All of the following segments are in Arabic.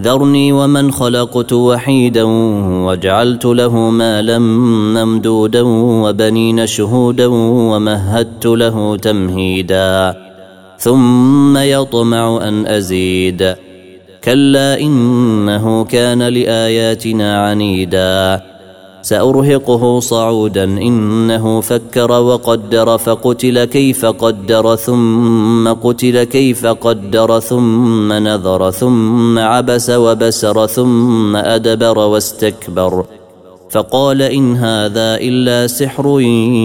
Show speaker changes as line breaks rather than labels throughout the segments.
ذرني ومن خلقت وحيدا وجعلت له مالا ممدودا وبنين شهودا ومهدت له تمهيدا ثم يطمع ان ازيد كلا انه كان لاياتنا عنيدا سأرهقه صعودا إنه فكر وقدر فقتل كيف قدر ثم قتل كيف قدر ثم نظر ثم عبس وبسر ثم أدبر واستكبر فقال إن هذا إلا سحر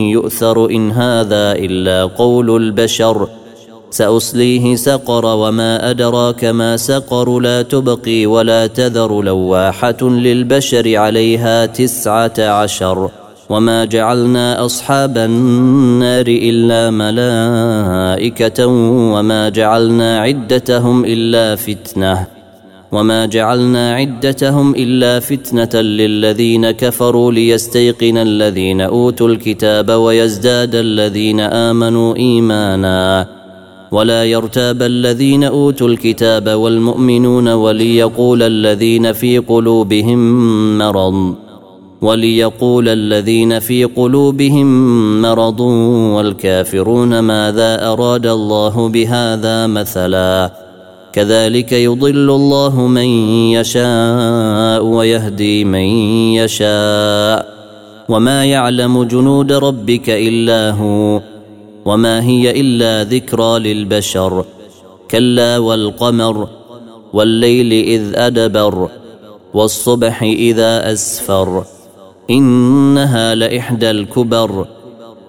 يؤثر إن هذا إلا قول البشر سأصليه سقر وما أدراك ما سقر لا تبقي ولا تذر لواحة للبشر عليها تسعة عشر وما جعلنا أصحاب النار إلا ملائكة وما جعلنا عدتهم إلا فتنة وما جعلنا عدتهم إلا فتنة للذين كفروا ليستيقن الذين أوتوا الكتاب ويزداد الذين آمنوا إيماناً ولا يرتاب الذين اوتوا الكتاب والمؤمنون وليقول الذين في قلوبهم مرض وليقول الذين في قلوبهم مرض والكافرون ماذا اراد الله بهذا مثلا كذلك يضل الله من يشاء ويهدي من يشاء وما يعلم جنود ربك الا هو وما هي الا ذكرى للبشر كلا والقمر والليل اذ ادبر والصبح اذا اسفر انها لاحدى الكبر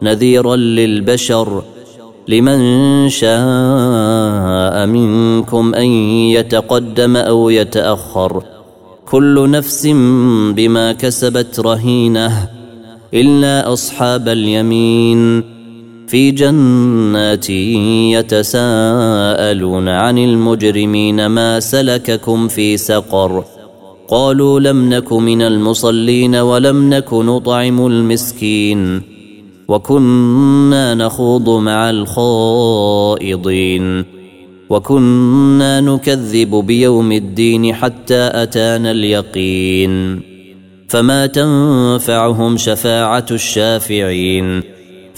نذيرا للبشر لمن شاء منكم ان يتقدم او يتاخر كل نفس بما كسبت رهينه الا اصحاب اليمين في جنات يتساءلون عن المجرمين ما سلككم في سقر قالوا لم نك من المصلين ولم نك نطعم المسكين وكنا نخوض مع الخائضين وكنا نكذب بيوم الدين حتى اتانا اليقين فما تنفعهم شفاعه الشافعين